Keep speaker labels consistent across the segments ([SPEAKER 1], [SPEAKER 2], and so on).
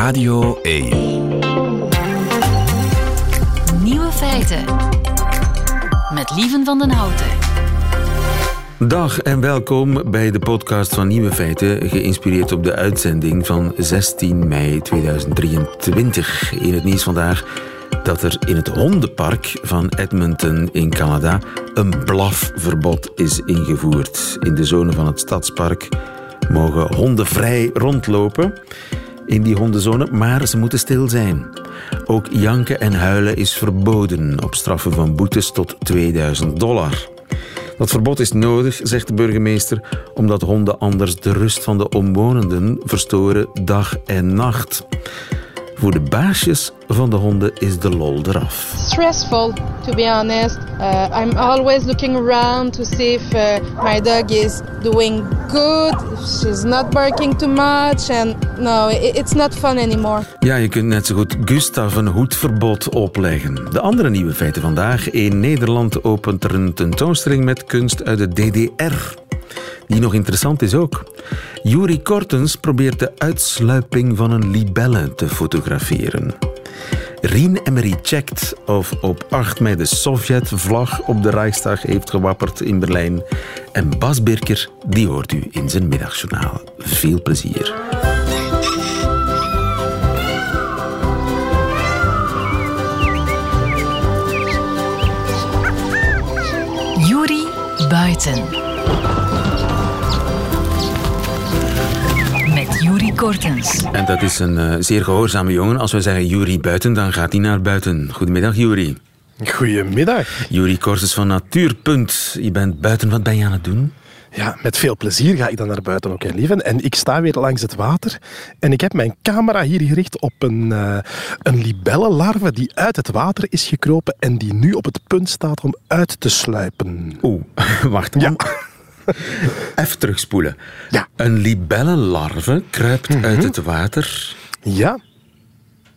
[SPEAKER 1] Radio 1.
[SPEAKER 2] Nieuwe feiten. Met Lieven van den Houten.
[SPEAKER 3] Dag en welkom bij de podcast van Nieuwe Feiten, geïnspireerd op de uitzending van 16 mei 2023. In het nieuws vandaag dat er in het hondenpark van Edmonton in Canada een blafverbod is ingevoerd. In de zone van het stadspark mogen honden vrij rondlopen in die hondenzone, maar ze moeten stil zijn. Ook janken en huilen is verboden op straffen van boetes tot 2000 dollar. Dat verbod is nodig, zegt de burgemeester, omdat honden anders de rust van de omwonenden verstoren dag en nacht. Voor de baasjes van de honden is de lol eraf.
[SPEAKER 4] Stressful, to be honest. Uh, I'm always looking around to see if uh, my dog is doing good, if she's not barking too much, and no, it's not fun anymore.
[SPEAKER 3] Ja, je kunt net zo goed Gustav een hoedverbod opleggen. De andere nieuwe feiten vandaag. In Nederland opent er een tentoonstelling met kunst uit de DDR. Die nog interessant is ook. Yuri Kortens probeert de uitsluiping van een libelle te fotograferen. Rien Emery checkt of op 8 mei de Sovjet-vlag op de Reichstag heeft gewapperd in Berlijn. En Bas Birker, die hoort u in zijn middagjournaal. Veel plezier.
[SPEAKER 2] Juri Buiten. Kortens.
[SPEAKER 3] En dat is een uh, zeer gehoorzame jongen. Als we zeggen Juri buiten, dan gaat hij naar buiten. Goedemiddag, Juri.
[SPEAKER 5] Goedemiddag.
[SPEAKER 3] Juri Kortens van Natuurpunt. Je bent buiten. Wat ben je aan het doen?
[SPEAKER 5] Ja, met veel plezier ga ik dan naar buiten ook, lieven. En ik sta weer langs het water. En ik heb mijn camera hier gericht op een, uh, een libellenlarve die uit het water is gekropen en die nu op het punt staat om uit te sluipen.
[SPEAKER 3] Oeh, wacht.
[SPEAKER 5] Ja.
[SPEAKER 3] Even terugspoelen.
[SPEAKER 5] Ja.
[SPEAKER 3] Een libellenlarve kruipt
[SPEAKER 5] Mhm.
[SPEAKER 3] uit het water.
[SPEAKER 5] Ja,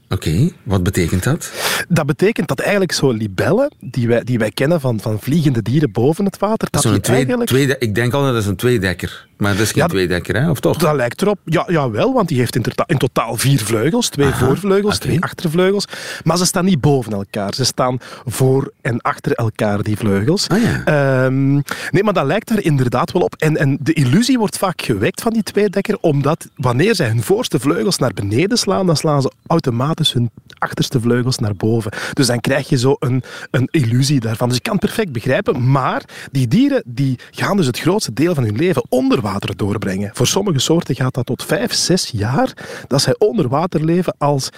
[SPEAKER 3] Oké, wat betekent dat?
[SPEAKER 5] Dat betekent dat eigenlijk zo'n libellen, die wij, die wij kennen van, van vliegende dieren boven het water, dat die
[SPEAKER 3] twee,
[SPEAKER 5] eigenlijk...
[SPEAKER 3] ik denk altijd dat is een tweedekker. Maar dat is geen
[SPEAKER 5] Ja,
[SPEAKER 3] tweedekker, hè? of toch?
[SPEAKER 5] Dat lijkt erop. Ja, ja wel, want die heeft in, tota- in totaal vier vleugels. Twee
[SPEAKER 3] Aha,
[SPEAKER 5] voorvleugels, twee achtervleugels. Maar ze staan niet boven elkaar. Ze staan voor en achter elkaar, die vleugels.
[SPEAKER 3] Ah, ja.
[SPEAKER 5] Ehm, nee, maar dat lijkt daar inderdaad wel op. En, en de illusie wordt vaak gewekt van die tweedekker, omdat wanneer zij hun voorste vleugels naar beneden slaan, dan slaan ze automatisch hun achterste vleugels naar boven. Dus dan krijg je zo een, een illusie daarvan. Dus ik kan het perfect begrijpen. Maar die dieren die gaan dus het grootste deel van hun leven onder water doorbrengen. Voor sommige soorten gaat dat tot vijf, zes jaar dat zij onder water leven als,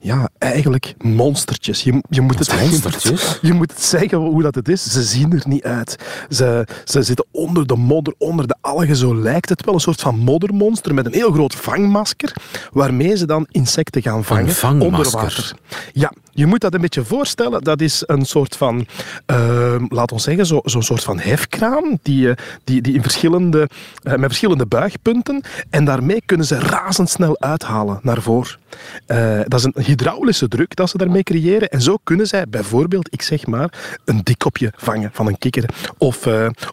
[SPEAKER 5] ja, eigenlijk monstertjes. Je, je, moet, het,
[SPEAKER 3] monstertjes?
[SPEAKER 5] je moet het zeggen hoe dat het is. Ze zien er niet uit. Ze, ze zitten onder de modder, onder de algen. Zo lijkt het wel. Een soort van moddermonster met een heel groot vangmasker, waarmee ze dan insecten gaan vangen
[SPEAKER 3] vangmasker?
[SPEAKER 5] onder water. Ja, je moet dat een beetje voorstellen. Dat is een soort van, ehm laat ons zeggen, zo- zo'n soort van hefkraan die, eh, die, die in verschillende, eh, met verschillende buigpunten. En daarmee kunnen ze razendsnel uithalen naar voren. Eh, dat is een hydraulische druk dat ze daarmee creëren. En zo kunnen zij bijvoorbeeld, ik zeg maar, een dikkopje vangen van een kikker. Of,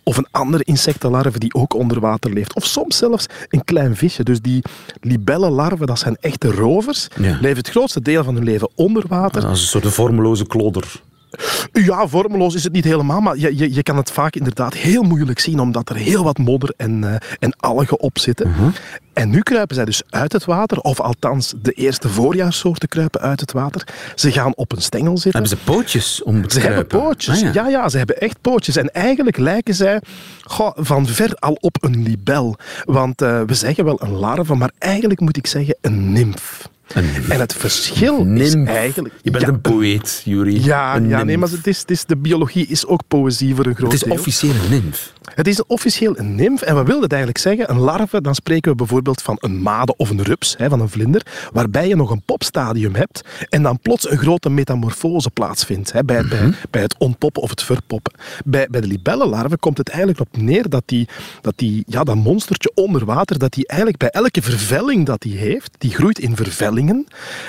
[SPEAKER 5] of een andere insectenlarve die ook onder water leeft. Of soms zelfs een klein visje. Dus die libellenlarven, dat zijn echte rovers.
[SPEAKER 3] Ja.
[SPEAKER 5] Leven het grootste deel van hun leven onder water.
[SPEAKER 3] Als een soort vormeloze klodder.
[SPEAKER 5] Ja, vormeloos is het niet helemaal, maar je, je, je kan het vaak inderdaad heel moeilijk zien, omdat er heel wat modder en, eh, en algen op zitten. En nu kruipen zij dus uit het water, of althans de eerste voorjaarssoorten kruipen uit het water. Ze gaan op een stengel zitten.
[SPEAKER 3] Hebben ze pootjes om te
[SPEAKER 5] Ze hebben pootjes.
[SPEAKER 3] Ah,
[SPEAKER 5] ja. Ja, ze hebben echt pootjes. En eigenlijk lijken zij goh, van ver al op een libel. Want eh, we zeggen wel een larve, maar eigenlijk moet ik zeggen een nimf. En het verschil
[SPEAKER 3] Nimf.
[SPEAKER 5] is eigenlijk...
[SPEAKER 3] Je bent
[SPEAKER 5] Ja,
[SPEAKER 3] een poëet, Juri.
[SPEAKER 5] ja, ja nee, maar het is, het is, de biologie is ook poëzie voor een groot
[SPEAKER 3] Het is
[SPEAKER 5] deel.
[SPEAKER 3] officieel een nimf.
[SPEAKER 5] Het is officieel een nimf. En wat wil het eigenlijk zeggen? Een larve, dan spreken we bijvoorbeeld van een made of een rups, hè, van een vlinder, waarbij je nog een popstadium hebt en dan plots een grote metamorfose plaatsvindt hè, bij, bij, bij het ontpoppen of het verpoppen. Bij, bij de libellenlarve komt het eigenlijk op neer dat, die, dat, die, ja, dat monstertje onder water, dat die eigenlijk bij elke vervelling dat die heeft, die groeit in vervellingen.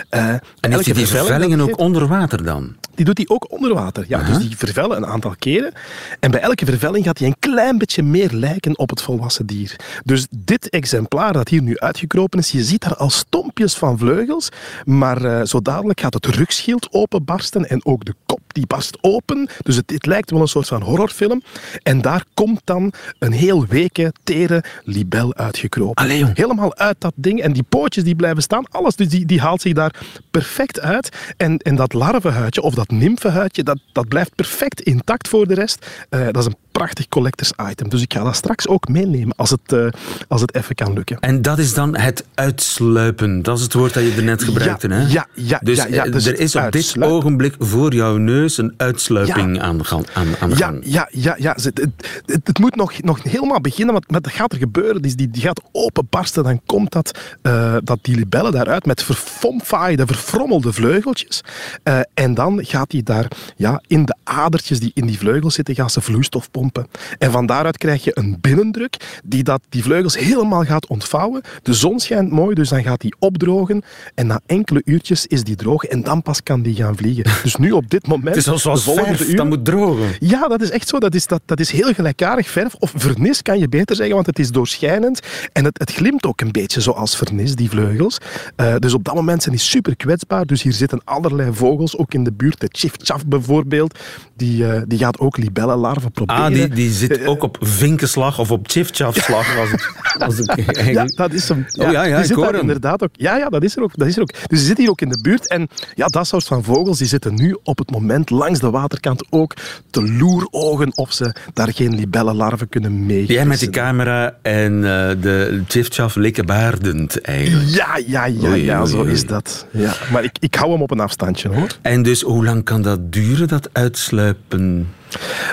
[SPEAKER 5] eh,
[SPEAKER 3] En heeft die
[SPEAKER 5] dat
[SPEAKER 3] vervellingen
[SPEAKER 5] die
[SPEAKER 3] ook onder water dan?
[SPEAKER 5] die doet hij ook onder water. Ja, Dus die vervellen een aantal keren. En bij elke vervelling gaat hij een klein beetje meer lijken op het volwassen dier. Dus dit exemplaar dat hier nu uitgekropen is, je ziet daar al stompjes van vleugels, maar uh, zo dadelijk gaat het rugschild openbarsten en ook de kop die barst open. Dus het, het lijkt wel een soort van horrorfilm. En daar komt dan een heel weke, tere libel uitgekropen.
[SPEAKER 3] Allee, jong.
[SPEAKER 5] Helemaal uit dat ding. En die pootjes die blijven staan, alles dus die, die haalt zich daar perfect uit. En, en dat larvenhuidje of dat nymfenhuidje, dat, dat blijft perfect intact voor de rest. Uh, dat is een prachtig collectors item. Dus ik ga dat straks ook meenemen als het, uh, als het even kan lukken.
[SPEAKER 3] En dat is dan het uitsluipen. Dat is het woord dat je er net gebruikte,
[SPEAKER 5] ja,
[SPEAKER 3] hè?
[SPEAKER 5] Ja, ja,
[SPEAKER 3] dus,
[SPEAKER 5] ja, ja,
[SPEAKER 3] eh,
[SPEAKER 5] dus
[SPEAKER 3] er is op dit ogenblik voor jouw neus een uitsluiping aan, aan, aan de
[SPEAKER 5] ja,
[SPEAKER 3] gang.
[SPEAKER 5] Ja, ja, ja. Het, het, moet nog, nog helemaal beginnen, want dat gaat er gebeuren. Die, die, die gaat openbarsten, dan komt dat, uh, dat die libellen daaruit met verfomfaaide, verfrommelde vleugeltjes. Uh, en dan gaat die daar ja, in de adertjes die in die vleugels zitten, gaan ze vloeistof pompen. En van daaruit krijg je een binnendruk die dat, die vleugels helemaal gaat ontvouwen. De zon schijnt mooi, dus dan gaat die opdrogen. En na enkele uurtjes is die droog en dan pas kan die gaan vliegen. Dus nu op dit moment...
[SPEAKER 3] Het is zoals verf,
[SPEAKER 5] uur,
[SPEAKER 3] dat moet drogen.
[SPEAKER 5] Ja, dat is echt zo. Dat is, dat, dat is heel gelijkaardig. Verf of vernis kan je beter zeggen, want het is doorschijnend. En het, het glimt ook een beetje zoals vernis, die vleugels. Uh, dus op dat moment zijn die super kwetsbaar. Dus hier zitten allerlei vogels, ook in de buurt. De chifchaf bijvoorbeeld, die, uh, die gaat ook libellenlarven proberen.
[SPEAKER 3] Ah, die, die zit ook op vinkenslag of op chifchafslag. Ik, als ik eigenlijk...
[SPEAKER 5] Ja, dat is hem.
[SPEAKER 3] Ja, oh, ja, ja, ik hoor hem.
[SPEAKER 5] inderdaad ook. Ja, ja dat, is er ook, dat is er ook. Dus die zit hier ook in de buurt. En ja, dat soort van vogels die zitten nu op het moment langs de waterkant ook te loerogen of ze daar geen libellenlarven kunnen mee.
[SPEAKER 3] Jij met die camera en uh, de chifchaf likkenbaardend eigenlijk.
[SPEAKER 5] Ja, ja, ja,
[SPEAKER 3] Oei,
[SPEAKER 5] ja
[SPEAKER 3] oei,
[SPEAKER 5] zo
[SPEAKER 3] oei.
[SPEAKER 5] is dat. Ja. Maar ik, ik hou hem op een afstandje hoor.
[SPEAKER 3] En dus hoe lang kan dat duren, dat uitsluipen?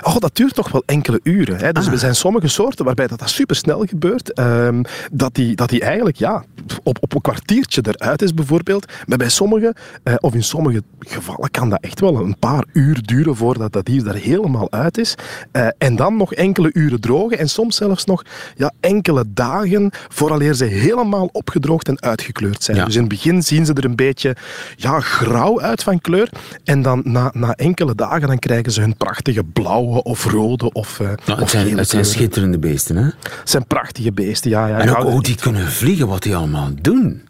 [SPEAKER 5] Oh, dat duurt toch wel enkele uren. Hè. Dus
[SPEAKER 3] Ah.
[SPEAKER 5] er zijn sommige soorten waarbij dat, dat supersnel gebeurt. ehm, dat, die, dat die eigenlijk ja, op, op een kwartiertje eruit is bijvoorbeeld. Maar bij sommige, eh, of in sommige gevallen, kan dat echt wel een paar uur duren voordat dat dier er helemaal uit is. Eh, en dan nog enkele uren drogen. En soms zelfs nog ja, enkele dagen vooraleer ze helemaal opgedroogd en uitgekleurd zijn.
[SPEAKER 3] Ja.
[SPEAKER 5] Dus in het begin zien ze er een beetje ja, grauw uit van kleur. En dan na, na enkele dagen dan krijgen ze hun prachtige blauwe of rode of, uh,
[SPEAKER 3] Nou, het, zijn, het zijn schitterende beesten, hè?
[SPEAKER 5] Het zijn prachtige beesten, ja. ja
[SPEAKER 3] En ook hoe die kunnen vliegen, wat die allemaal doen.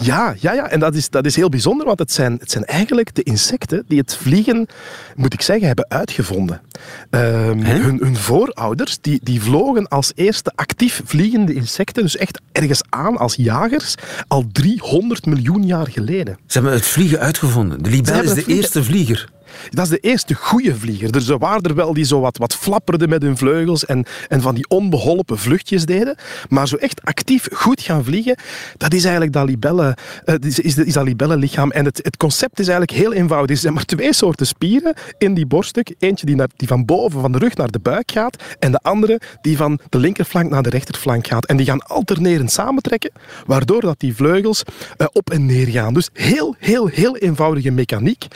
[SPEAKER 5] Ja, ja, ja. en dat is, dat is heel bijzonder, want het zijn, het zijn eigenlijk de insecten die het vliegen, moet ik zeggen, hebben uitgevonden. Ehm, hun, hun voorouders, die, die vlogen als eerste actief vliegende insecten, dus echt ergens aan als jagers, al 300 miljoen jaar geleden.
[SPEAKER 3] Ze hebben het vliegen uitgevonden. De libel is de
[SPEAKER 5] vliegen-
[SPEAKER 3] eerste vlieger.
[SPEAKER 5] Dat is de eerste goede vlieger. Dus er waren er wel die zo wat, wat flapperden met hun vleugels en, en van die onbeholpen vluchtjes deden. Maar zo echt actief goed gaan vliegen, dat is eigenlijk dat libelle, eh, is, is, is dat. En het, het concept is eigenlijk heel eenvoudig. Er zijn maar twee soorten spieren in die borststuk. Eentje die, naar, die van boven, van de rug naar de buik gaat. En de andere die van de linkerflank naar de rechterflank gaat. En die gaan alternerend samentrekken, waardoor dat die vleugels eh, op en neer gaan. Dus heel, heel, heel eenvoudige mechaniek.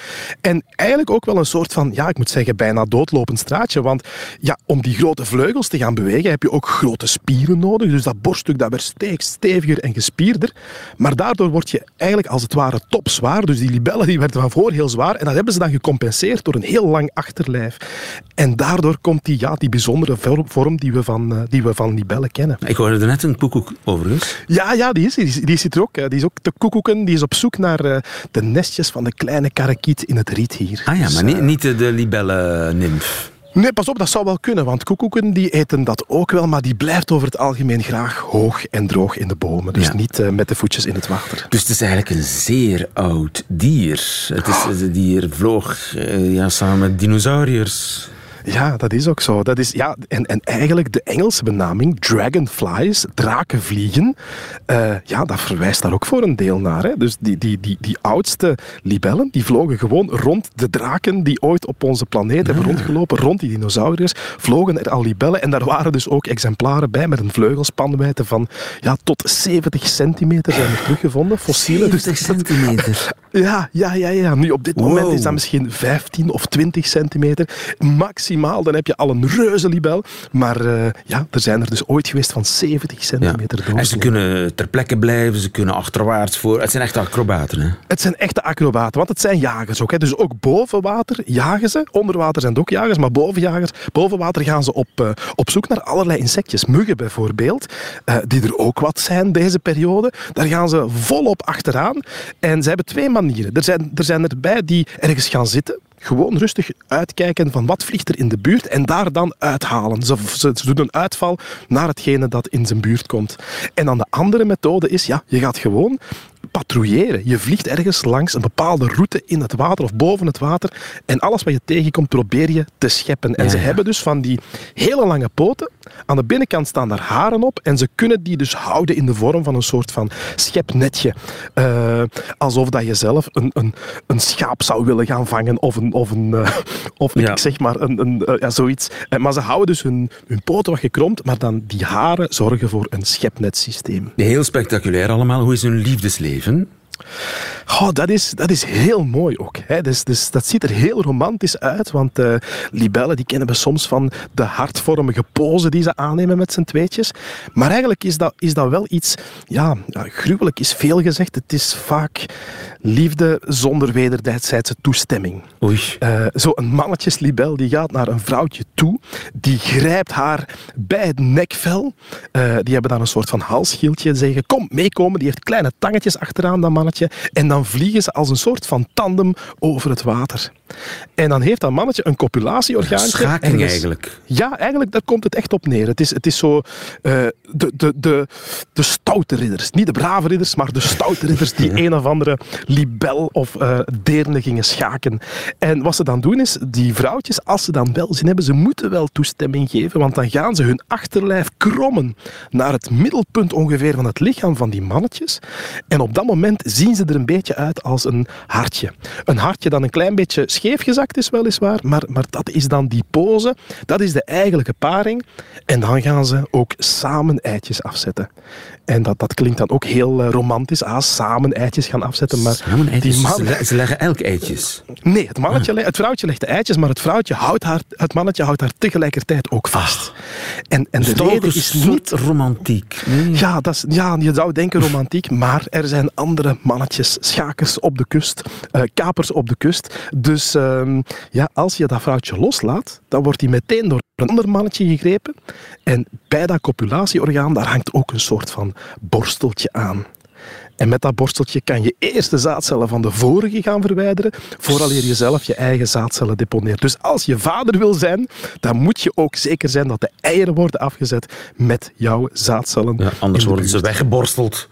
[SPEAKER 5] En eigenlijk ook wel een soort van, ja, ik moet zeggen, bijna doodlopend straatje. Want ja, om die grote vleugels te gaan bewegen, heb je ook grote spieren nodig. Dus dat borststuk dat werd steeds steviger en gespierder. Maar daardoor word je eigenlijk als het ware topzwaar. Dus die libellen die werden van voor heel zwaar. En dat hebben ze dan gecompenseerd door een heel lang achterlijf. En daardoor komt die, ja, die bijzondere vorm- die we van, eh, die we van libellen kennen.
[SPEAKER 3] Ik hoorde er net een koekoek overigens.
[SPEAKER 5] Ja, ja die, is, die, zit er ook. Die is ook te koekoeken. Die is op zoek naar eh, de nestjes van de kleine karakiet in het riet hier.
[SPEAKER 3] Ah ja,
[SPEAKER 5] Dus,
[SPEAKER 3] maar
[SPEAKER 5] eh,
[SPEAKER 3] niet, niet de, de libellen-nymf.
[SPEAKER 5] Nee, pas op, dat zou wel kunnen, want koekoeken die eten dat ook wel, maar die blijft over het algemeen graag hoog en droog in de bomen. Dus
[SPEAKER 3] Ja.
[SPEAKER 5] niet eh, met de voetjes in het water.
[SPEAKER 3] Dus het is eigenlijk een zeer oud dier. Het, is, het dier vloog eh, ja, samen met dinosauriërs.
[SPEAKER 5] Ja, dat is ook zo. Dat is, ja, en, en eigenlijk de Engelse benaming dragonflies, drakenvliegen, eh, ja, dat verwijst daar ook voor een deel naar. Hè. Dus die, die, die, die oudste libellen, die vlogen gewoon rond de draken die ooit op onze planeet hebben rondgelopen, rond die dinosauriërs, vlogen er al libellen. En daar waren dus ook exemplaren bij met een vleugelspanwijdte van ja, tot 70 centimeter zijn er teruggevonden, fossielen. Dus
[SPEAKER 3] 70
[SPEAKER 5] dat-
[SPEAKER 3] centimeter.
[SPEAKER 5] ja, ja, ja, ja. Nu op dit moment is dat misschien 15 of 20 centimeter. Maximaal maximaal, dan heb je al een reuze libel. Maar uh, ja, er zijn er dus ooit geweest van 70 centimeter ja.
[SPEAKER 3] En ze kunnen ter plekke blijven, ze kunnen achterwaarts voor. Het zijn echte acrobaten, hè?
[SPEAKER 5] Het zijn echte acrobaten, want het zijn jagers ook. Hè. Dus ook boven water jagen ze. Onder water zijn het ook jagers, maar boven, jagers, boven water gaan ze op, uh, op zoek naar allerlei insectjes. Muggen bijvoorbeeld, uh, die er ook wat zijn deze periode. Daar gaan ze volop achteraan. En ze hebben twee manieren. Er zijn, er zijn erbij die ergens gaan zitten gewoon rustig uitkijken van wat vliegt er in de buurt en daar dan uithalen. Ze, ze, ze, doen een uitval naar hetgene dat in zijn buurt komt. En dan de andere methode is, ja, je gaat gewoon patrouilleren. Je vliegt ergens langs een bepaalde route in het water of boven het water en alles wat je tegenkomt probeer je te scheppen. En ze hebben dus van die hele lange poten. Aan de binnenkant staan daar haren op en ze kunnen die dus houden in de vorm van een soort van schepnetje. Uh, alsof dat je zelf een, een, een schaap zou willen gaan vangen of een, of een uh, of ja. ik zeg maar een, een uh, ja, zoiets. maar ze houden dus hun, hun poten wat gekromd, maar dan die haren zorgen voor een schepnetsysteem.
[SPEAKER 3] Heel spectaculair allemaal. Hoe is hun liefdesleven? Steven?
[SPEAKER 5] Oh, dat, is, dat is heel mooi ook. Hè. Dus, dus, dat ziet er heel romantisch uit, want uh, libellen die kennen we soms van de hartvormige pose die ze aannemen met z'n tweetjes. Maar eigenlijk is dat, is dat wel iets, ja, gruwelijk is veel gezegd. Het is vaak liefde zonder wederzijdse toestemming.
[SPEAKER 3] Oei.
[SPEAKER 5] Uh, Zo'n mannetjeslibel die gaat naar een vrouwtje toe, die grijpt haar bij het nekvel. Uh, die hebben dan een soort van halsschildje, zeggen kom meekomen. Die heeft kleine tangetjes achteraan, dat mannetje. En dan vliegen ze als een soort van tandem over het water. En dan heeft dat mannetje een copulatieorgaantje.
[SPEAKER 3] Schaking eigenlijk.
[SPEAKER 5] Ja, eigenlijk daar komt het echt op neer. Het is, het is zo uh, de, de, de, de stoute ridders. Niet de brave ridders, maar de stoute ridders die ja. een of andere libel of uh, deerne gingen schaken. En wat ze dan doen is, die vrouwtjes, als ze dan wel zin hebben, ze moeten wel toestemming geven, want dan gaan ze hun achterlijf krommen naar het middelpunt ongeveer van het lichaam van die mannetjes. En op dat moment zien ze er een beetje uit als een hartje. Een hartje dat een klein beetje scheef gezakt is weliswaar, maar, maar dat is dan die pose, dat is de eigenlijke paring. En dan gaan ze ook samen eitjes afzetten. En dat, dat klinkt dan ook heel uh, romantisch, ah, samen eitjes gaan afzetten. Maar
[SPEAKER 3] samen eitjes? Man... Ze leggen elk eitjes?
[SPEAKER 5] Nee, het, mannetje, ah. het vrouwtje legt de eitjes, maar het, vrouwtje houdt haar, het mannetje houdt haar tegelijkertijd ook vast.
[SPEAKER 3] Ah. En, en de reden is niet... romantiek.
[SPEAKER 5] Nee. Ja, dat is, ja, je zou denken romantiek, maar er zijn andere mannetjes, schakers op de kust, uh, kapers op de kust. Dus uh, ja, als je dat vrouwtje loslaat, dan wordt hij meteen door een ander mannetje gegrepen. En bij dat copulatieorgaan, daar hangt ook een soort van borsteltje aan. En met dat borsteltje kan je eerst de zaadcellen van de vorige gaan verwijderen, vooraleer je zelf je eigen zaadcellen deponeert. Dus als je vader wil zijn, dan moet je ook zeker zijn dat de eieren worden afgezet met jouw zaadcellen.
[SPEAKER 3] Ja, anders worden ze weggeborsteld.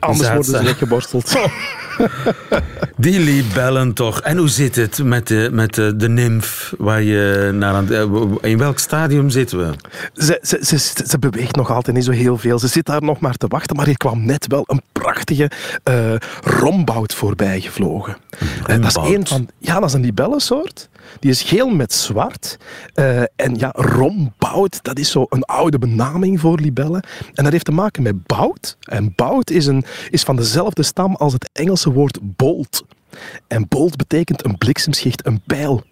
[SPEAKER 5] Anders worden ze weggeborsteld.
[SPEAKER 3] Die libellen toch. En hoe zit het met de, met de, de nymf? Waar je naar aan, eh, in welk stadium zitten we?
[SPEAKER 5] Ze, ze, ze, ze, beweegt nog altijd niet zo heel veel. Ze zit daar nog maar te wachten. Maar hier kwam net wel een prachtige uh, rombout voorbij gevlogen. En dat is een van, ja, dat is een libellensoort. Die is geel met zwart. Uh, en ja, rombout, dat is zo een oude benaming voor libellen. En dat heeft te maken met bout. En bout is, een, is van dezelfde stam als het Engelse woord bolt. En bolt betekent een bliksemschicht, een pijl.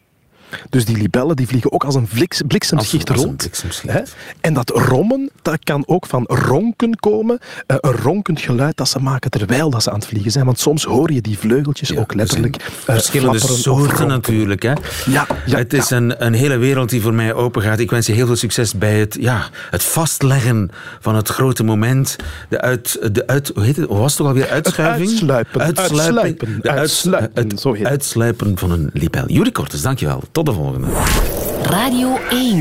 [SPEAKER 5] Dus die libellen die vliegen ook als een bliksemschicht als, rond. Als bliksemschicht. En dat rommen, dat kan ook van ronken komen. Uh, een ronkend geluid dat ze maken terwijl dat ze aan het vliegen zijn. Want soms hoor je die vleugeltjes ja, ook letterlijk uh,
[SPEAKER 3] Verschillende soorten natuurlijk. Hè?
[SPEAKER 5] Ja, ja,
[SPEAKER 3] het is een, een hele wereld die voor mij open gaat. Ik wens je heel veel succes bij het, ja, het vastleggen van het grote moment. De uit, de uit, hoe heet het? Was het toch alweer? Uitschuiving?
[SPEAKER 5] Uitsluipen.
[SPEAKER 3] Uitsluipen.
[SPEAKER 5] De uitsluipen.
[SPEAKER 3] Het, het uitsluipen van een libel. Jurie Kortes, dankjewel. Tot de volgende.
[SPEAKER 2] Radio 1.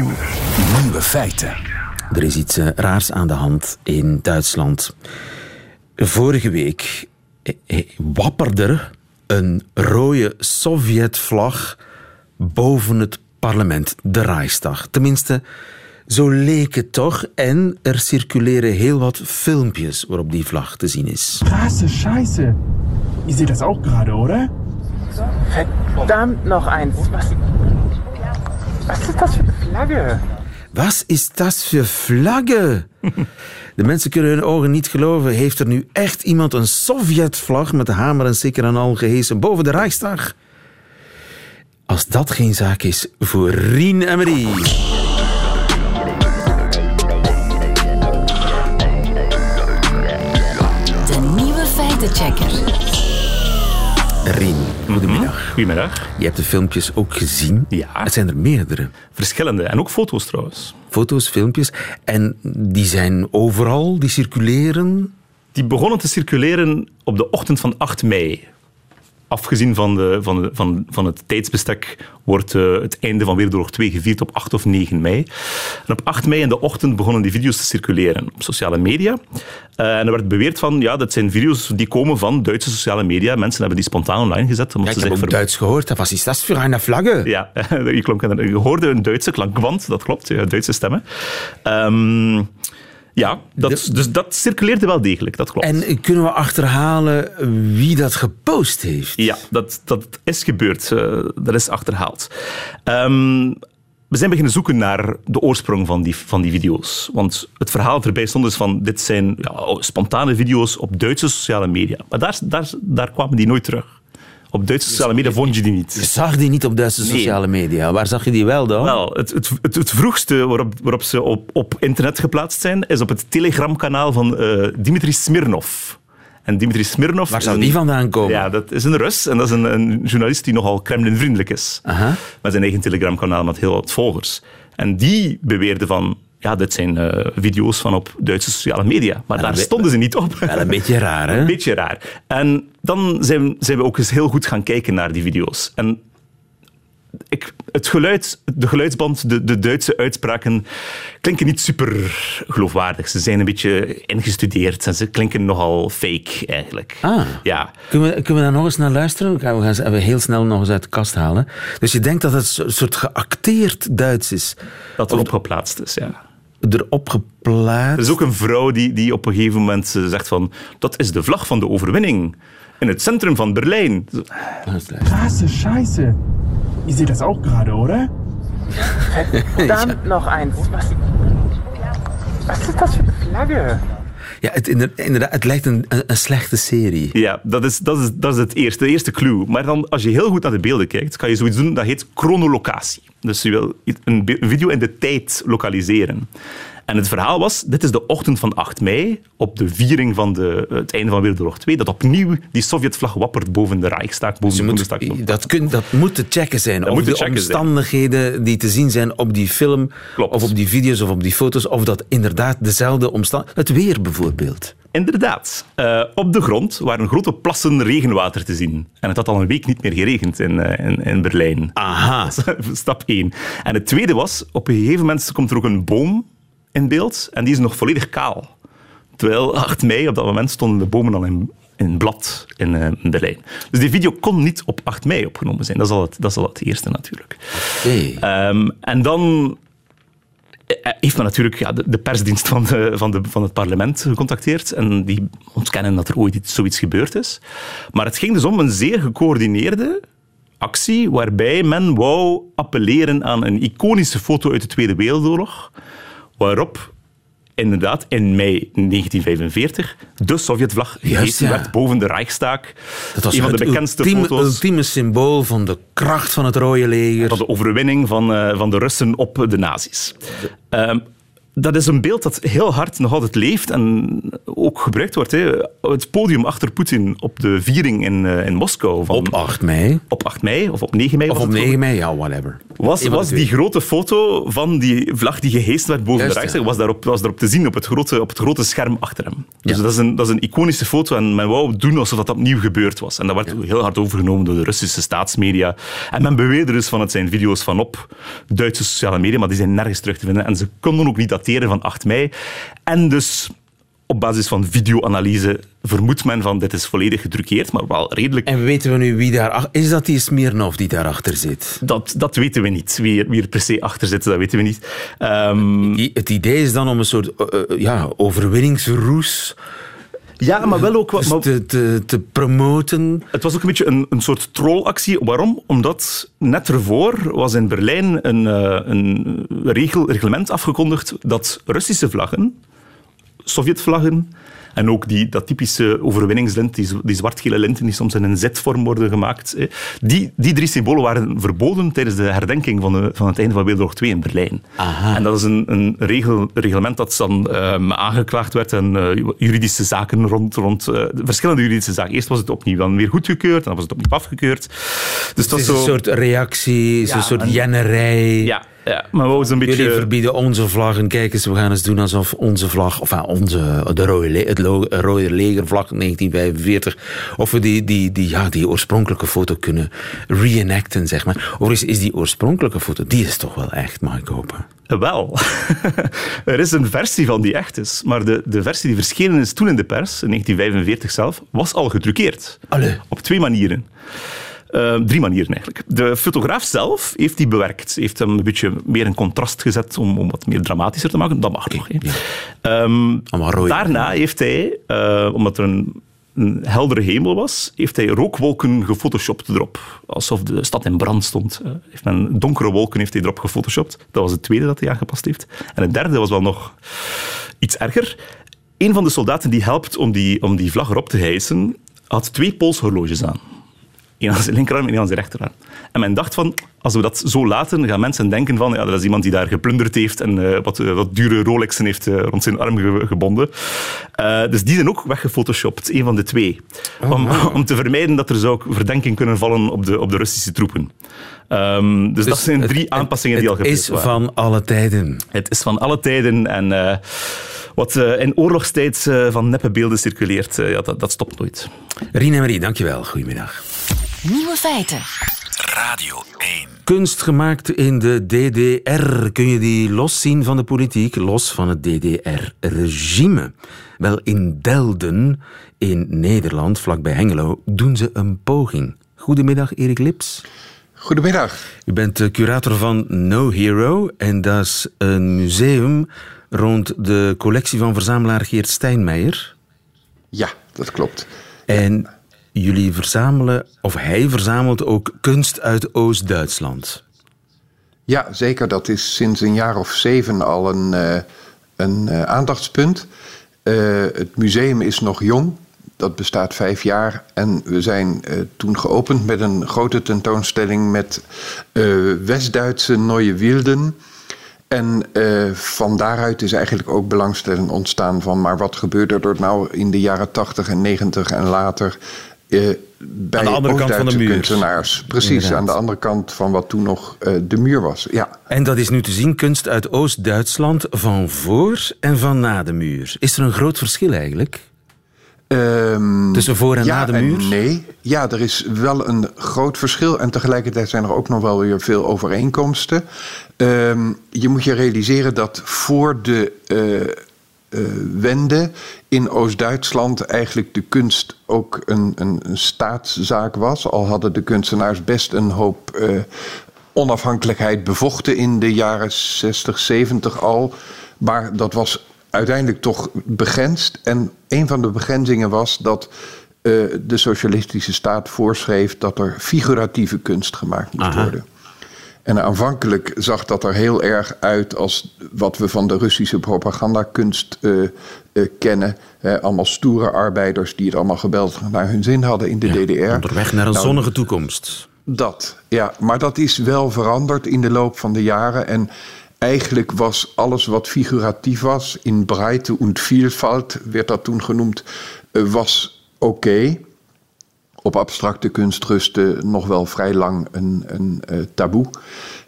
[SPEAKER 3] Nieuwe feiten. Er is iets uh, raars aan de hand in Duitsland. Vorige week eh, eh, wapperde er een rode Sovjetvlag boven het parlement, de Reichstag. Tenminste, zo leek het toch. En er circuleren heel wat filmpjes waarop die vlag te zien is.
[SPEAKER 1] Krasse Scheiße. Je ziet dat ook gerade, oder?
[SPEAKER 6] Verdammt nog eens. Was, is dat voor Flagge?
[SPEAKER 3] Was is dat voor Flagge? De mensen kunnen hun ogen niet geloven. Heeft er nu echt iemand een Sovjetvlag met de hamer en sikker en al gehesen boven de Reichstag? Als dat geen zaak is voor Rien Emery.
[SPEAKER 2] De nieuwe feitenchecker.
[SPEAKER 3] Rien, goedemiddag.
[SPEAKER 7] Goedemiddag.
[SPEAKER 3] Je hebt de filmpjes ook gezien.
[SPEAKER 7] Ja.
[SPEAKER 3] Het zijn er meerdere.
[SPEAKER 7] Verschillende. En ook foto's trouwens.
[SPEAKER 3] Foto's, filmpjes. En die zijn overal, die circuleren.
[SPEAKER 7] Die begonnen te circuleren op de ochtend van 8 mei. Afgezien van, de, van, de, van, van het tijdsbestek wordt eh, het einde van Wereldoorlog 2 gevierd op 8 of 9 mei. En op 8 mei in de ochtend begonnen die video's te circuleren op sociale media. Eh, en er werd beweerd van, ja, dat zijn video's die komen van Duitse sociale media. Mensen hebben die spontaan online gezet. Omdat
[SPEAKER 3] Ja, ik
[SPEAKER 7] ze
[SPEAKER 3] heb ook
[SPEAKER 7] ver-
[SPEAKER 3] Duits gehoord. Dat was iets dat voor een vlagge.
[SPEAKER 7] Ja, je, klonk, je hoorde een Duitse klankwand, dat klopt, Duitse stemmen. Ehm, ja, dat,
[SPEAKER 3] De-
[SPEAKER 7] dus dat circuleerde wel degelijk, dat klopt.
[SPEAKER 3] En kunnen we achterhalen wie dat gepost heeft?
[SPEAKER 7] Ja, dat, dat is gebeurd. eh, dat is achterhaald. Ehm, we zijn beginnen zoeken naar de oorsprong van die, van die video's. Want het verhaal dat erbij stond is van dit zijn ja, spontane video's op Duitse sociale media. Maar daar, daar, daar kwamen die nooit terug. Op Duitse sociale media vond je die niet.
[SPEAKER 3] Je zag die niet op Duitse
[SPEAKER 7] Nee.
[SPEAKER 3] sociale media. Waar zag je die wel dan?
[SPEAKER 7] Wel, het, het, het, het vroegste waarop, waarop ze op, op internet geplaatst zijn, is op het Telegram-kanaal van eh, Dimitri Smirnov. En Dimitri Smirnov...
[SPEAKER 3] Waar zou die vandaan komen?
[SPEAKER 7] Ja, dat is een Rus en dat is een, een journalist die nogal Kremlin-vriendelijk is.
[SPEAKER 3] Aha.
[SPEAKER 7] Met zijn eigen Telegram-kanaal met heel wat volgers. En die beweerde van... Ja, dit zijn eh, video's van op Duitse sociale media. Maar daar stonden ze niet op.
[SPEAKER 3] Wel een beetje raar, hè?
[SPEAKER 7] Een beetje raar. En dan zijn, zijn we ook eens heel goed gaan kijken naar die video's. En ik, het geluid, de geluidsband, de, de Duitse uitspraken klinken niet super geloofwaardig. Ze zijn een beetje ingestudeerd en ze klinken nogal fake eigenlijk.
[SPEAKER 3] Ah.
[SPEAKER 7] Ja.
[SPEAKER 3] Kunnen we, kunnen we daar nog eens naar luisteren? We gaan, we gaan heel snel nog eens uit de kast halen. Dus je denkt dat het een soort geacteerd Duits is.
[SPEAKER 7] Dat erop geplaatst is, ja.
[SPEAKER 3] Erop geplaatst.
[SPEAKER 7] Er is ook een vrouw die, die op een gegeven moment zegt van... Dat is de vlag van de overwinning. In het centrum van Berlijn.
[SPEAKER 1] Krasse Scheiße. Ihr seht das auch gerade, oder?
[SPEAKER 6] Verdammt noch eins. Was, was ist das für eine Flagge?
[SPEAKER 3] Ja, het, inder- inderdaad, het lijkt een, een, slechte serie.
[SPEAKER 7] Ja, dat is, dat is, dat is het eerste, de eerste clue. Maar dan, als je heel goed naar de beelden kijkt, kan je zoiets doen dat heet chronolocatie. Dus je wil een video in de tijd lokaliseren. En het verhaal was, dit is de ochtend van 8 mei, op de viering van de, het einde van Wereldoorlog 2, dat opnieuw die Sovjetvlag wappert boven de Reichstag, boven
[SPEAKER 3] Dus
[SPEAKER 7] de Bundestag.
[SPEAKER 3] dat, kun, dat moet te checken zijn. of
[SPEAKER 7] moet te
[SPEAKER 3] de
[SPEAKER 7] zijn.
[SPEAKER 3] omstandigheden die te zien zijn op die film,
[SPEAKER 7] Klopt.
[SPEAKER 3] of op die video's of op die foto's, of dat inderdaad dezelfde omstandigheden... Het weer bijvoorbeeld.
[SPEAKER 7] Inderdaad. Eh, op de grond waren grote plassen regenwater te zien. En het had al een week niet meer geregend in, eh, in, in Berlijn.
[SPEAKER 3] Aha.
[SPEAKER 7] Stap 1. En het tweede was, op een gegeven moment komt er ook een boom in beeld en die is nog volledig kaal. Terwijl 8 mei, op dat moment, stonden de bomen al in, in blad in, eh, in Berlijn. Dus die video kon niet op 8 mei opgenomen zijn. Dat is al het, dat is al het eerste natuurlijk. Ehm, en dan eh, heeft men natuurlijk ja, de, de persdienst van, de, van, de, van het parlement gecontacteerd. En die ontkennen dat er ooit iets, zoiets gebeurd is. Maar het ging dus om een zeer gecoördineerde actie waarbij men wou appelleren aan een iconische foto uit de Tweede Wereldoorlog, waarop inderdaad in mei 1945 de Sovjetvlag gehesen
[SPEAKER 3] ja.
[SPEAKER 7] werd boven de Reichstag.
[SPEAKER 3] Dat was
[SPEAKER 7] een van
[SPEAKER 3] het
[SPEAKER 7] de bekendste
[SPEAKER 3] ultieme,
[SPEAKER 7] foto's
[SPEAKER 3] ultieme symbool van de kracht van het Rode Leger.
[SPEAKER 7] van de overwinning van, eh, van de Russen op de nazi's. Ehm, dat is een beeld dat heel hard nog altijd leeft en ook gebruikt wordt. Hè. Het podium achter Poetin op de viering in, eh, in Moskou van,
[SPEAKER 3] Op 8 mei.
[SPEAKER 7] op 8 mei of op 9 mei.
[SPEAKER 3] Of op
[SPEAKER 7] het
[SPEAKER 3] 9 mei, ja, whatever.
[SPEAKER 7] was, was die grote foto van die vlag die geheest werd boven
[SPEAKER 3] Juist,
[SPEAKER 7] de Reichstag,
[SPEAKER 3] ja.
[SPEAKER 7] was, daarop, was daarop te zien op het grote, op het grote scherm achter hem. Dus
[SPEAKER 3] Ja.
[SPEAKER 7] dat, is een, dat is een iconische foto en men wou doen alsof dat opnieuw gebeurd was. En dat werd heel hard overgenomen door de Russische staatsmedia. En men beweerde dus van het zijn video's van op Duitse sociale media, maar die zijn nergens terug te vinden. En ze konden ook niet dateren van 8 mei. En dus op basis van videoanalyse vermoedt men van dit is volledig gedrukeerd, maar wel redelijk
[SPEAKER 3] En weten we nu wie daar... Is dat die Smirnov die daarachter zit?
[SPEAKER 7] dat, dat weten we niet. Wie er, wie er per se achter zit, dat weten we niet. Ehm,
[SPEAKER 3] Het idee is dan om een soort eh, eh, ja, overwinningsroes
[SPEAKER 7] ja, maar wel ook... wat- maar
[SPEAKER 3] te, te, te promoten.
[SPEAKER 7] het was ook een beetje een, een soort trollactie. Waarom? Omdat net ervoor was in Berlijn een, eh, een regel, reglement afgekondigd dat Russische vlaggen, Sovjetvlaggen En ook die, dat typische overwinningslint, die, die zwart-gele linten die soms in een Z-vorm worden gemaakt. hè. Die, die drie symbolen waren verboden tijdens de herdenking van, de, van het einde van Wereldoorlog 2 in Berlijn. En dat is een, een regel, reglement dat dan ehm, aangeklaagd werd en eh, juridische zaken rond, rond eh, verschillende juridische zaken. Eerst was het opnieuw dan weer goedgekeurd en dan was het opnieuw afgekeurd. Dus dat
[SPEAKER 3] is
[SPEAKER 7] zo...
[SPEAKER 3] een soort reactie,
[SPEAKER 7] Ja,
[SPEAKER 3] een soort
[SPEAKER 7] en-
[SPEAKER 3] jennerij.
[SPEAKER 7] Ja, ja, maar we een beetje...
[SPEAKER 3] Jullie verbieden onze vlag en kijk eens, we gaan eens doen alsof onze vlag, of ja, onze, de rode, het rode legervlag 1945, of we die, die, die, ja, die oorspronkelijke foto kunnen reenacten, zeg maar. Overigens is die oorspronkelijke foto, die is toch wel echt, mag ik hopen.
[SPEAKER 7] Wel, er is een versie van die echt is, maar de, de versie die verschenen is toen in de pers, in 1945 zelf, was al getruckeerd.
[SPEAKER 3] Allee.
[SPEAKER 7] Op twee manieren. Eh, drie manieren eigenlijk. De fotograaf zelf heeft die bewerkt. Heeft hem een beetje meer in contrast gezet om, om wat meer dramatischer te maken. Dat mag nog. Ehm, daarna heeft hij, eh, omdat er een, een heldere hemel was, heeft hij rookwolken gefotoshopt erop. Alsof de stad in brand stond. Eh, heeft men donkere wolken heeft hij erop gefotoshopt. Dat was het tweede dat hij aangepast heeft. En het derde was wel nog iets erger. Een van de soldaten die helpt om die, om die vlag erop te hijsen, had twee polshorloges aan. Eén aan zijn linkerarm en één aan zijn rechterarm. En men dacht van, als we dat zo laten, gaan mensen denken van, ja, dat is iemand die daar geplunderd heeft en eh, wat, eh, wat dure Rolexen heeft eh, rond zijn arm ge- gebonden. Dus die zijn ook weggefotoshopt, één van de twee. om, om te vermijden dat er zou ook verdenking kunnen vallen op de, op de Russische troepen. Ehm, dus, dat zijn
[SPEAKER 3] het-
[SPEAKER 7] drie
[SPEAKER 3] het-
[SPEAKER 7] aanpassingen die al
[SPEAKER 3] Het
[SPEAKER 7] gebeurd
[SPEAKER 3] is
[SPEAKER 7] waren.
[SPEAKER 3] van alle tijden.
[SPEAKER 7] Het is van alle tijden en wat in oorlogstijd van neppe beelden circuleert, ja, dat, dat stopt nooit.
[SPEAKER 3] Rien en Marie, dankjewel. Goedemiddag.
[SPEAKER 2] Nieuwe feiten.
[SPEAKER 8] Radio 1.
[SPEAKER 3] Kunst gemaakt in de DDR. Kun je die los zien van de politiek, los van het DDR-regime? Wel, in Delden, in Nederland, vlakbij Hengelo, doen ze een poging. Goedemiddag, Erik Lips.
[SPEAKER 9] Goedemiddag.
[SPEAKER 3] U bent de curator van No Hero en dat is een museum rond de collectie van verzamelaar Geert Steinmeijer.
[SPEAKER 9] Ja, dat klopt.
[SPEAKER 3] En jullie verzamelen, of hij verzamelt ook kunst uit Oost-Duitsland.
[SPEAKER 9] Ja, zeker. Dat is sinds een jaar of zeven al een, eh, een eh, aandachtspunt. Eh, het museum is nog jong. Dat bestaat vijf jaar. En we zijn toen geopend met een grote tentoonstelling met West-Duitse Neue Wilden. En van daaruit is eigenlijk ook belangstelling ontstaan van... maar wat gebeurde er nou in de jaren 80 en 90 en later... eh, bij
[SPEAKER 3] Aan de andere kant van de muur.
[SPEAKER 9] kunstenaars. Precies,
[SPEAKER 3] Inderdaad.
[SPEAKER 9] aan de andere kant van wat toen nog eh, de muur was. Ja.
[SPEAKER 3] En dat is nu te zien kunst uit Oost-Duitsland van voor en van na de muur. Is er een groot verschil eigenlijk?
[SPEAKER 9] Ehm,
[SPEAKER 3] Tussen voor en
[SPEAKER 9] ja
[SPEAKER 3] na de muur?
[SPEAKER 9] nee, ja, er is wel een groot verschil. En tegelijkertijd zijn er ook nog wel weer veel overeenkomsten. Ehm, je moet je realiseren dat voor de eh, wende in Oost-Duitsland eigenlijk de kunst ook een, een, een staatszaak was. Al hadden de kunstenaars best een hoop eh, onafhankelijkheid bevochten in de jaren 60, 70 al. Maar dat was uiteindelijk toch begrensd. En een van de begrenzingen was dat eh, de socialistische staat voorschreef dat er figuratieve kunst gemaakt moest
[SPEAKER 3] Aha.
[SPEAKER 9] worden. En aanvankelijk zag dat er heel erg uit als wat we van de Russische propagandakunst eh, eh, kennen. Allemaal stoere arbeiders die het allemaal geweldig naar hun zin hadden in de DDR.
[SPEAKER 3] Onderweg naar een
[SPEAKER 9] Nou,
[SPEAKER 3] zonnige toekomst.
[SPEAKER 9] dat, ja. Maar dat is wel veranderd in de loop van de jaren. En eigenlijk was alles wat figuratief was, in breite und Vielfalt werd dat toen genoemd, eh, was oké. Op abstracte kunst rustte nog wel vrij lang een, een eh, taboe.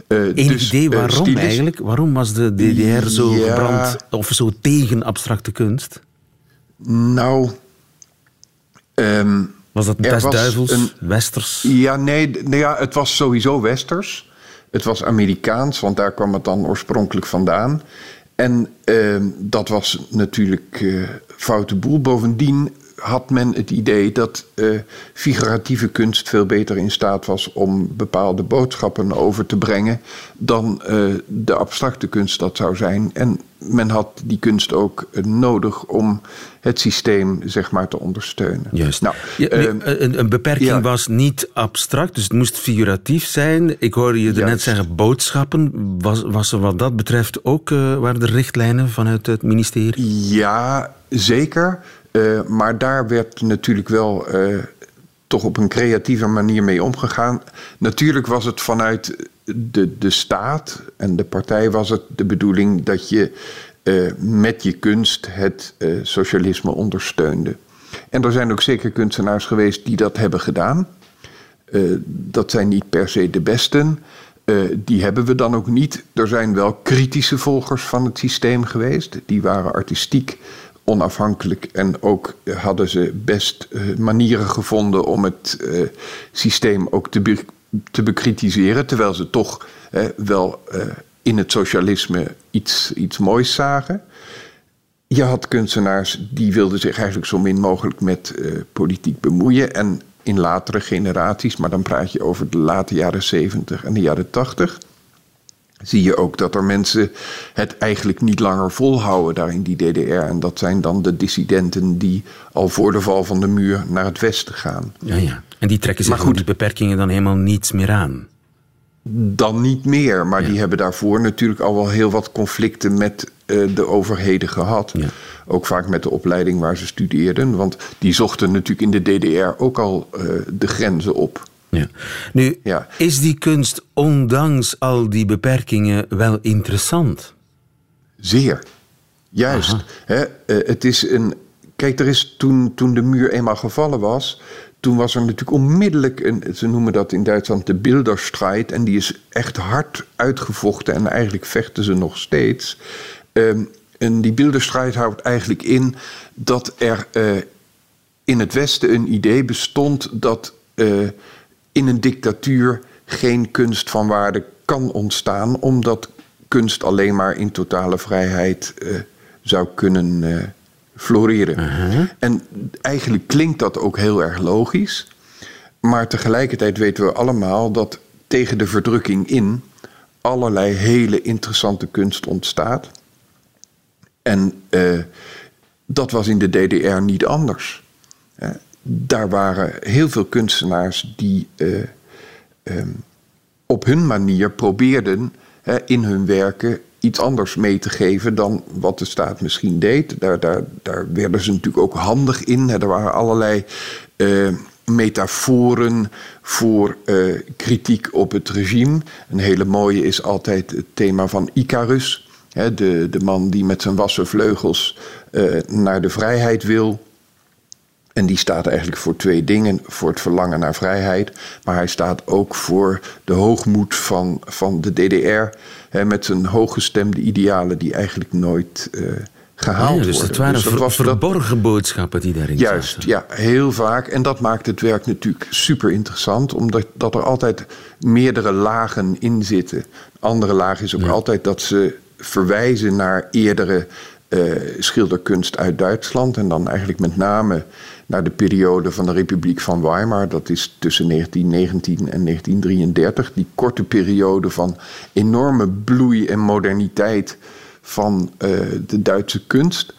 [SPEAKER 9] Eh,
[SPEAKER 3] Enig
[SPEAKER 9] dus,
[SPEAKER 3] idee
[SPEAKER 9] eh,
[SPEAKER 3] waarom eigenlijk? Waarom was de DDR zo
[SPEAKER 9] Ja.
[SPEAKER 3] gebrand of zo tegen abstracte kunst?
[SPEAKER 9] Nou, ehm,
[SPEAKER 3] Was dat best duivels,
[SPEAKER 9] een-
[SPEAKER 3] westers?
[SPEAKER 9] Ja, nee, nou ja, het was sowieso westers. Het was Amerikaans, want daar kwam het dan oorspronkelijk vandaan. En ehm, dat was natuurlijk eh foute boel. Bovendien had men het idee dat eh, figuratieve kunst veel beter in staat was om bepaalde boodschappen over te brengen dan eh, de abstracte kunst dat zou zijn. En men had die kunst ook eh, nodig om het systeem zeg maar te ondersteunen.
[SPEAKER 3] Juist.
[SPEAKER 9] Nou,
[SPEAKER 3] Ja, nee,
[SPEAKER 9] ehm,
[SPEAKER 3] een, een beperking
[SPEAKER 9] ja.
[SPEAKER 3] was niet abstract, dus het moest figuratief zijn. Ik hoorde je net zeggen boodschappen. Was, was er wat dat betreft ook, waren er richtlijnen vanuit het ministerie?
[SPEAKER 9] Ja, zeker. Eh, maar daar werd natuurlijk wel eh, toch op een creatieve manier mee omgegaan. Natuurlijk was het vanuit de, de staat en de partij was het de bedoeling dat je eh, met je kunst het socialisme ondersteunde. En er zijn ook zeker kunstenaars geweest die dat hebben gedaan. Dat zijn niet per se de besten. Die hebben we dan ook niet. Er zijn wel kritische volgers van het systeem geweest. Die waren artistiek onafhankelijk en ook hadden ze best eh, manieren gevonden om het eh, systeem ook te, te bekritiseren. Terwijl ze toch wel eh, in het socialisme iets, iets moois zagen. Je had kunstenaars die wilden zich eigenlijk zo min mogelijk met politiek bemoeien. En in latere generaties, maar dan praat je over de late jaren 70 en de jaren 80, zie je ook dat er mensen het eigenlijk niet langer volhouden daar in die DDR. En dat zijn dan de dissidenten die al voor de val van de muur naar het westen gaan.
[SPEAKER 3] Ja, ja. En die trekken zich
[SPEAKER 9] Maar goed.
[SPEAKER 3] die beperkingen dan helemaal niets meer aan.
[SPEAKER 9] Dan niet meer, maar
[SPEAKER 3] Ja.
[SPEAKER 9] die hebben daarvoor natuurlijk al wel heel wat conflicten met eh, de overheden gehad.
[SPEAKER 3] Ja.
[SPEAKER 9] Ook vaak met de opleiding waar ze studeerden, want die zochten natuurlijk in de DDR ook al eh, de grenzen op.
[SPEAKER 3] Ja. Nu,
[SPEAKER 9] Ja.
[SPEAKER 3] is die kunst ondanks al die beperkingen wel interessant?
[SPEAKER 9] Zeer. Juist. Hè, eh, het is een. Kijk, er is toen, toen de muur eenmaal gevallen was. Toen was er natuurlijk onmiddellijk een. Ze noemen dat in Duitsland de Bilderstrijd. En die is echt hard uitgevochten. En eigenlijk vechten ze nog steeds. Ehm, en die Bilderstrijd houdt eigenlijk in dat er eh, in het Westen een idee bestond dat eh, in een dictatuur geen kunst van waarde kan ontstaan, omdat kunst alleen maar in totale vrijheid eh, zou kunnen eh, floreren. En eigenlijk klinkt dat ook heel erg logisch, maar tegelijkertijd weten we allemaal dat tegen de verdrukking in allerlei hele interessante kunst ontstaat. En eh, dat was in de DDR niet anders. Daar waren heel veel kunstenaars die eh, ehm, op hun manier probeerden in hun werken iets anders mee te geven dan wat de staat misschien deed. Daar, daar, daar werden ze natuurlijk ook handig in. Er waren allerlei eh, metaforen voor eh, kritiek op het regime. Een hele mooie is altijd het thema van Icarus. Hè, de, de man die met zijn wassen vleugels naar de vrijheid wil. En die staat eigenlijk voor twee dingen. Voor het verlangen naar vrijheid. Maar hij staat ook voor de hoogmoed van, van de DDR. Hè, met zijn hooggestemde idealen die eigenlijk nooit eh, gehaald
[SPEAKER 3] Ja, dus
[SPEAKER 9] worden.
[SPEAKER 3] het waren
[SPEAKER 9] Dus dat
[SPEAKER 3] ver-
[SPEAKER 9] was dat-
[SPEAKER 3] verborgen boodschappen die daarin
[SPEAKER 9] Juist,
[SPEAKER 3] zaten.
[SPEAKER 9] ja, heel vaak. En dat maakt het werk natuurlijk super interessant, omdat dat er altijd meerdere lagen in zitten. Andere laag is ook altijd dat ze verwijzen naar eerdere eh, schilderkunst uit Duitsland. En dan eigenlijk met name naar de periode van de Republiek van Weimar. Dat is tussen 1919 en 1933. Die korte periode van enorme bloei en moderniteit van eh, de Duitse kunst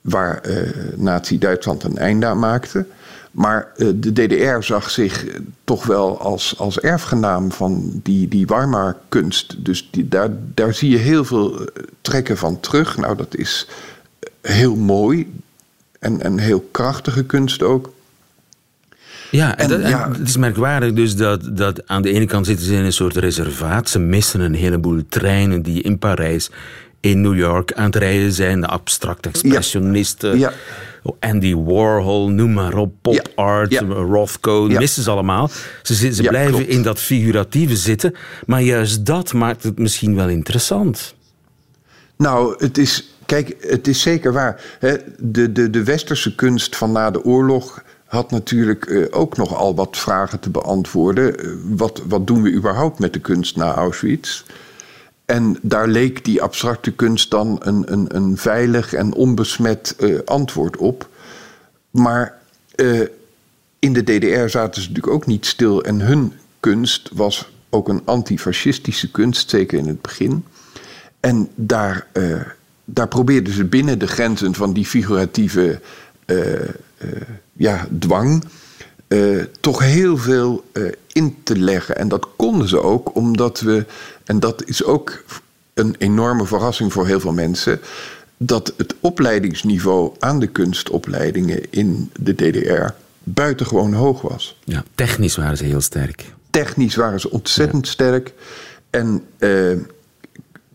[SPEAKER 9] waar eh Nazi-Duitsland een einde aan maakte. Maar eh, de DDR zag zich toch wel als, als erfgenaam van die, die Weimar-kunst. Dus die, daar, daar zie je heel veel trekken van terug. Nou, dat is heel mooi en, en heel krachtige kunst ook.
[SPEAKER 3] Ja, en
[SPEAKER 9] En
[SPEAKER 3] dat- en het is merkwaardig dus dat, dat aan de ene kant zitten ze in een soort reservaat. Ze missen een heleboel treinen die in Parijs, in New York aan het rijden zijn. De abstracte expressionisten.
[SPEAKER 9] Ja.
[SPEAKER 3] Andy Warhol, noem maar op, pop art. Rothko, missen ze allemaal. Ze, ze blijven
[SPEAKER 9] klopt.
[SPEAKER 3] in dat figuratieve zitten, maar juist dat maakt het misschien wel interessant.
[SPEAKER 9] Nou, het is, kijk, het is zeker waar. Hè, de, de, de westerse kunst van na de oorlog had natuurlijk eh, ook nog al wat vragen te beantwoorden. Eh, wat, wat doen we überhaupt met de kunst na Auschwitz? En daar leek die abstracte kunst dan een, een, een veilig en onbesmet eh, antwoord op. Maar in de DDR zaten ze natuurlijk ook niet stil. En hun kunst was ook een antifascistische kunst, zeker in het begin. En daar, daar probeerden ze binnen de grenzen van die figuratieve eh, ja, dwang. eh, toch heel veel in te leggen. En dat konden ze ook, omdat we, en dat is ook een enorme verrassing voor heel veel mensen. dat het opleidingsniveau aan de kunstopleidingen in de DDR buitengewoon hoog was.
[SPEAKER 3] Ja, technisch waren ze heel sterk.
[SPEAKER 9] Technisch waren ze ontzettend sterk. En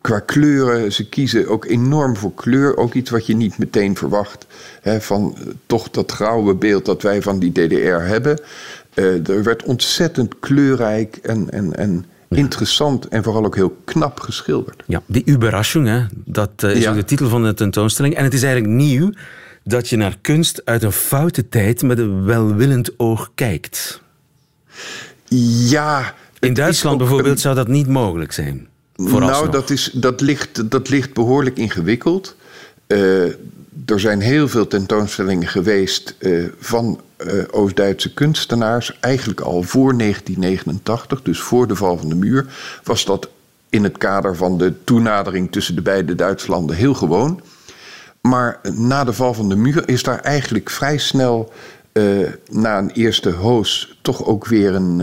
[SPEAKER 9] qua kleuren, ze kiezen ook enorm voor kleur. Ook iets wat je niet meteen verwacht. Hè, van eh, toch dat grauwe beeld dat wij van die DDR hebben. Eh, er werd ontzettend kleurrijk en, en, en interessant en vooral ook heel knap geschilderd.
[SPEAKER 3] Ja, die Überraschung, hè, dat eh, is
[SPEAKER 9] Ja.
[SPEAKER 3] ook de titel van de tentoonstelling. En het is eigenlijk nieuw dat je naar kunst uit een foute tijd met een welwillend oog kijkt.
[SPEAKER 9] Ja.
[SPEAKER 3] In Duitsland bijvoorbeeld
[SPEAKER 9] een-
[SPEAKER 3] zou dat niet mogelijk zijn.
[SPEAKER 9] Nou, dat, is, dat, ligt, dat ligt behoorlijk ingewikkeld. Eh, er zijn heel veel tentoonstellingen geweest eh, van eh, Oost-Duitse kunstenaars. Eigenlijk al voor 1989, dus voor de val van de muur, was dat in het kader van de toenadering tussen de beide Duitslanden heel gewoon. Maar na de val van de muur is daar eigenlijk vrij snel, na een eerste hoos, toch ook weer een,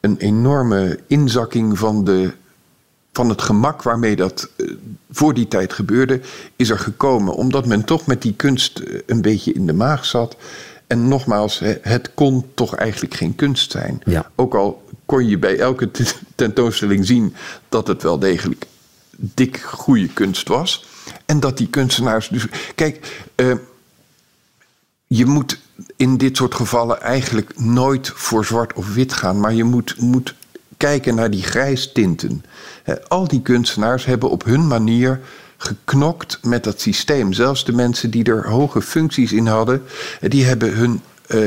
[SPEAKER 9] een enorme inzakking van, de, van het gemak waarmee dat eh, voor die tijd gebeurde, is er gekomen. Omdat men toch met die kunst eh, een beetje in de maag zat. En nogmaals, het kon toch eigenlijk geen kunst zijn.
[SPEAKER 3] Ja.
[SPEAKER 9] Ook al kon je bij elke tentoonstelling zien dat het wel degelijk dik goede kunst was. En dat die kunstenaars dus. Kijk, eh, je moet in dit soort gevallen eigenlijk nooit voor zwart of wit gaan, maar je moet, moet kijken naar die grijstinten. Al die kunstenaars hebben op hun manier geknokt met dat systeem. Zelfs de mensen die er hoge functies in hadden, eh, die hebben hun eh,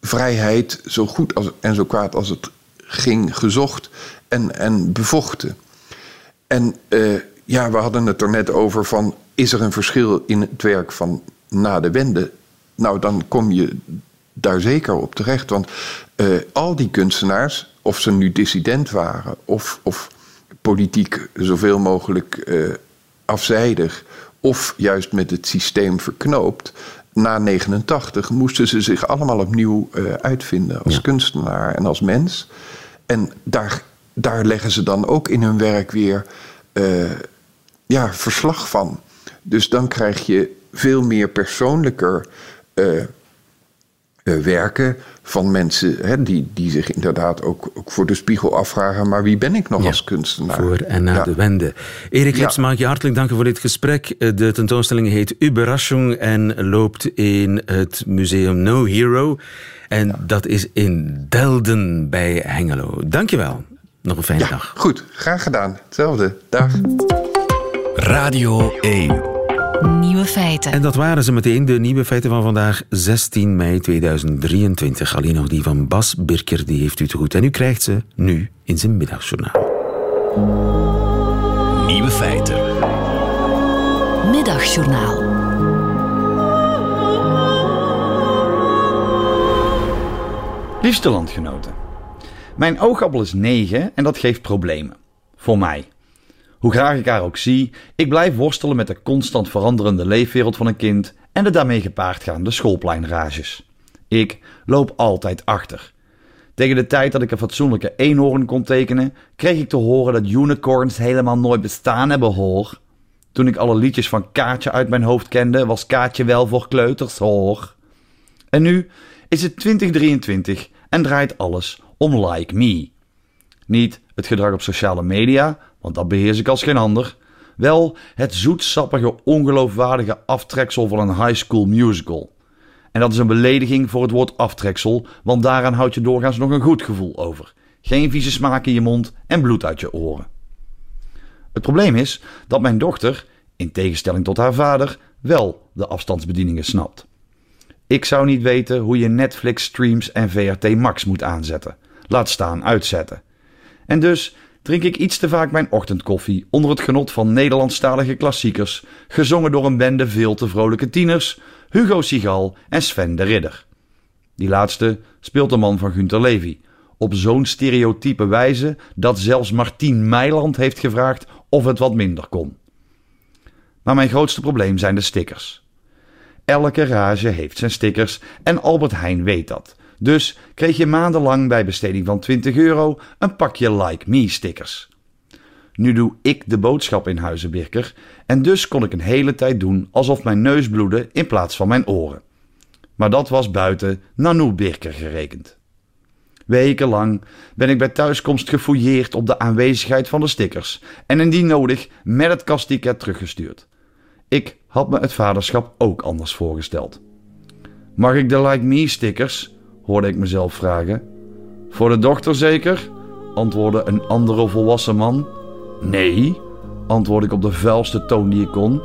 [SPEAKER 9] vrijheid zo goed als, en zo kwaad als het ging gezocht en, en bevochten. En eh, ja, we hadden het er net over van... is er een verschil in het werk van na de wende? Nou, dan kom je daar zeker op terecht. Want al die kunstenaars, of ze nu dissident waren... of, of politiek zoveel mogelijk eh, afzijdig... of juist met het systeem verknoopt... na 89 moesten ze zich allemaal opnieuw eh, uitvinden... als kunstenaar en als mens... En daar, daar leggen ze dan ook in hun werk weer eh, ja, verslag van. Dus dan krijg je veel meer persoonlijker werken van mensen hè, die, die zich inderdaad ook, ook voor de spiegel afvragen: maar wie ben ik nog
[SPEAKER 3] Ja,
[SPEAKER 9] als kunstenaar?
[SPEAKER 3] Voor en na
[SPEAKER 9] Ja.
[SPEAKER 3] de wende. Erik
[SPEAKER 9] Ja.
[SPEAKER 3] Lips, mag ik je hartelijk danken voor dit gesprek. Eh, De tentoonstelling heet Überraschung en loopt in het museum No Hero. En dat is in Delden bij Hengelo. Dankjewel. Nog een fijne
[SPEAKER 9] Ja,
[SPEAKER 3] dag.
[SPEAKER 9] goed, graag gedaan. Hetzelfde. Dag.
[SPEAKER 8] Radio 1.
[SPEAKER 2] Nieuwe feiten.
[SPEAKER 3] En dat waren ze meteen, de nieuwe feiten van vandaag, 16 mei 2023. Alleen nog die van Bas Birker, die heeft u te goed. En u krijgt ze nu in zijn middagjournaal.
[SPEAKER 8] Nieuwe feiten.
[SPEAKER 2] Middagjournaal.
[SPEAKER 10] Liefste landgenoten. Mijn oogappel is 9 en dat geeft problemen. Voor mij. Hoe graag ik haar ook zie, ik blijf worstelen met de constant veranderende leefwereld van een kind en de daarmee gepaard gaande schoolpleinrages. Ik loop altijd achter. Tegen de tijd dat ik een fatsoenlijke eenhoorn kon tekenen, kreeg ik te horen dat unicorns helemaal nooit bestaan hebben hoor. Toen ik alle liedjes van Kaatje uit mijn hoofd kende, was Kaatje wel voor kleuters hoor. En nu is het 2023 en draait alles om Like Me. Niet het gedrag op sociale media, want dat beheers ik als geen ander. Wel het zoetsappige, ongeloofwaardige aftreksel van een high school musical. En dat is een belediging voor het woord aftreksel, want daaraan houd je doorgaans nog een goed gevoel over. Geen vieze smaak in je mond en bloed uit je oren. Het probleem is dat mijn dochter, in tegenstelling tot haar vader, wel de afstandsbedieningen snapt. Ik zou niet weten hoe je Netflix streams en VRT Max moet aanzetten. Laat staan uitzetten. En dus drink ik iets te vaak mijn ochtendkoffie onder het genot van Nederlandstalige klassiekers, gezongen door een bende veel te vrolijke tieners, Hugo Sigal en Sven de Ridder. Die laatste speelt de man van Günter Levy, op zo'n stereotype wijze dat zelfs Martien Meiland heeft gevraagd of het wat minder kon. Maar mijn grootste probleem zijn de stickers. Elke rage heeft zijn stickers en Albert Heijn weet dat. Dus kreeg je maandenlang bij besteding van 20 euro een pakje Like Me stickers. Nu doe ik de boodschap in Huizenbirker en dus kon ik een hele tijd doen alsof mijn neus bloedde in plaats van mijn oren. Maar dat was buiten Nanoe Birker gerekend. Wekenlang ben ik bij thuiskomst gefouilleerd op de aanwezigheid van de stickers en indien nodig met het kastticket teruggestuurd. Ik had me het vaderschap ook anders voorgesteld. Mag ik de Like Me stickers? Hoorde ik mezelf vragen. Voor de dochter zeker? antwoordde een andere volwassen man. Nee, antwoordde ik op de vuilste toon die ik kon.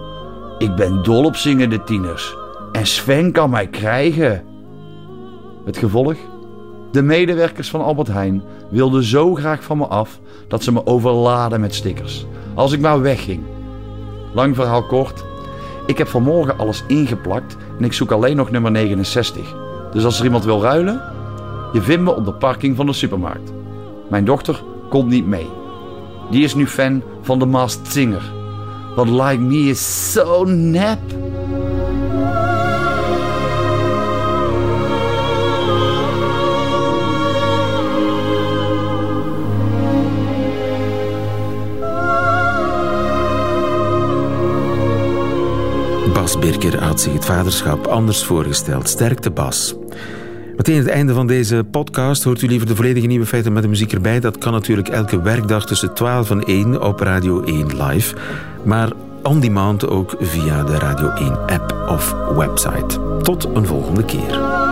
[SPEAKER 10] Ik ben dol op zingende tieners. En Sven kan mij krijgen. Het gevolg? De medewerkers van Albert Heijn wilden zo graag van me af dat ze me overladen met stickers. Als ik maar wegging. Lang verhaal kort. Ik heb vanmorgen alles ingeplakt en ik zoek alleen nog nummer 69. Dus als er iemand wil ruilen, je vindt me op de parking van de supermarkt. Mijn dochter komt niet mee. Die is nu fan van The Masked Singer. Want Like Me is zo nep.
[SPEAKER 3] Bas Birker had zich het vaderschap anders voorgesteld. Sterkte Bas. Meteen het einde van deze podcast. Hoort u liever de volledige nieuwe feiten met de muziek erbij? Dat kan natuurlijk elke werkdag tussen 12 en 1 op Radio 1 live. Maar on demand ook via de Radio 1 app of website. Tot een volgende keer.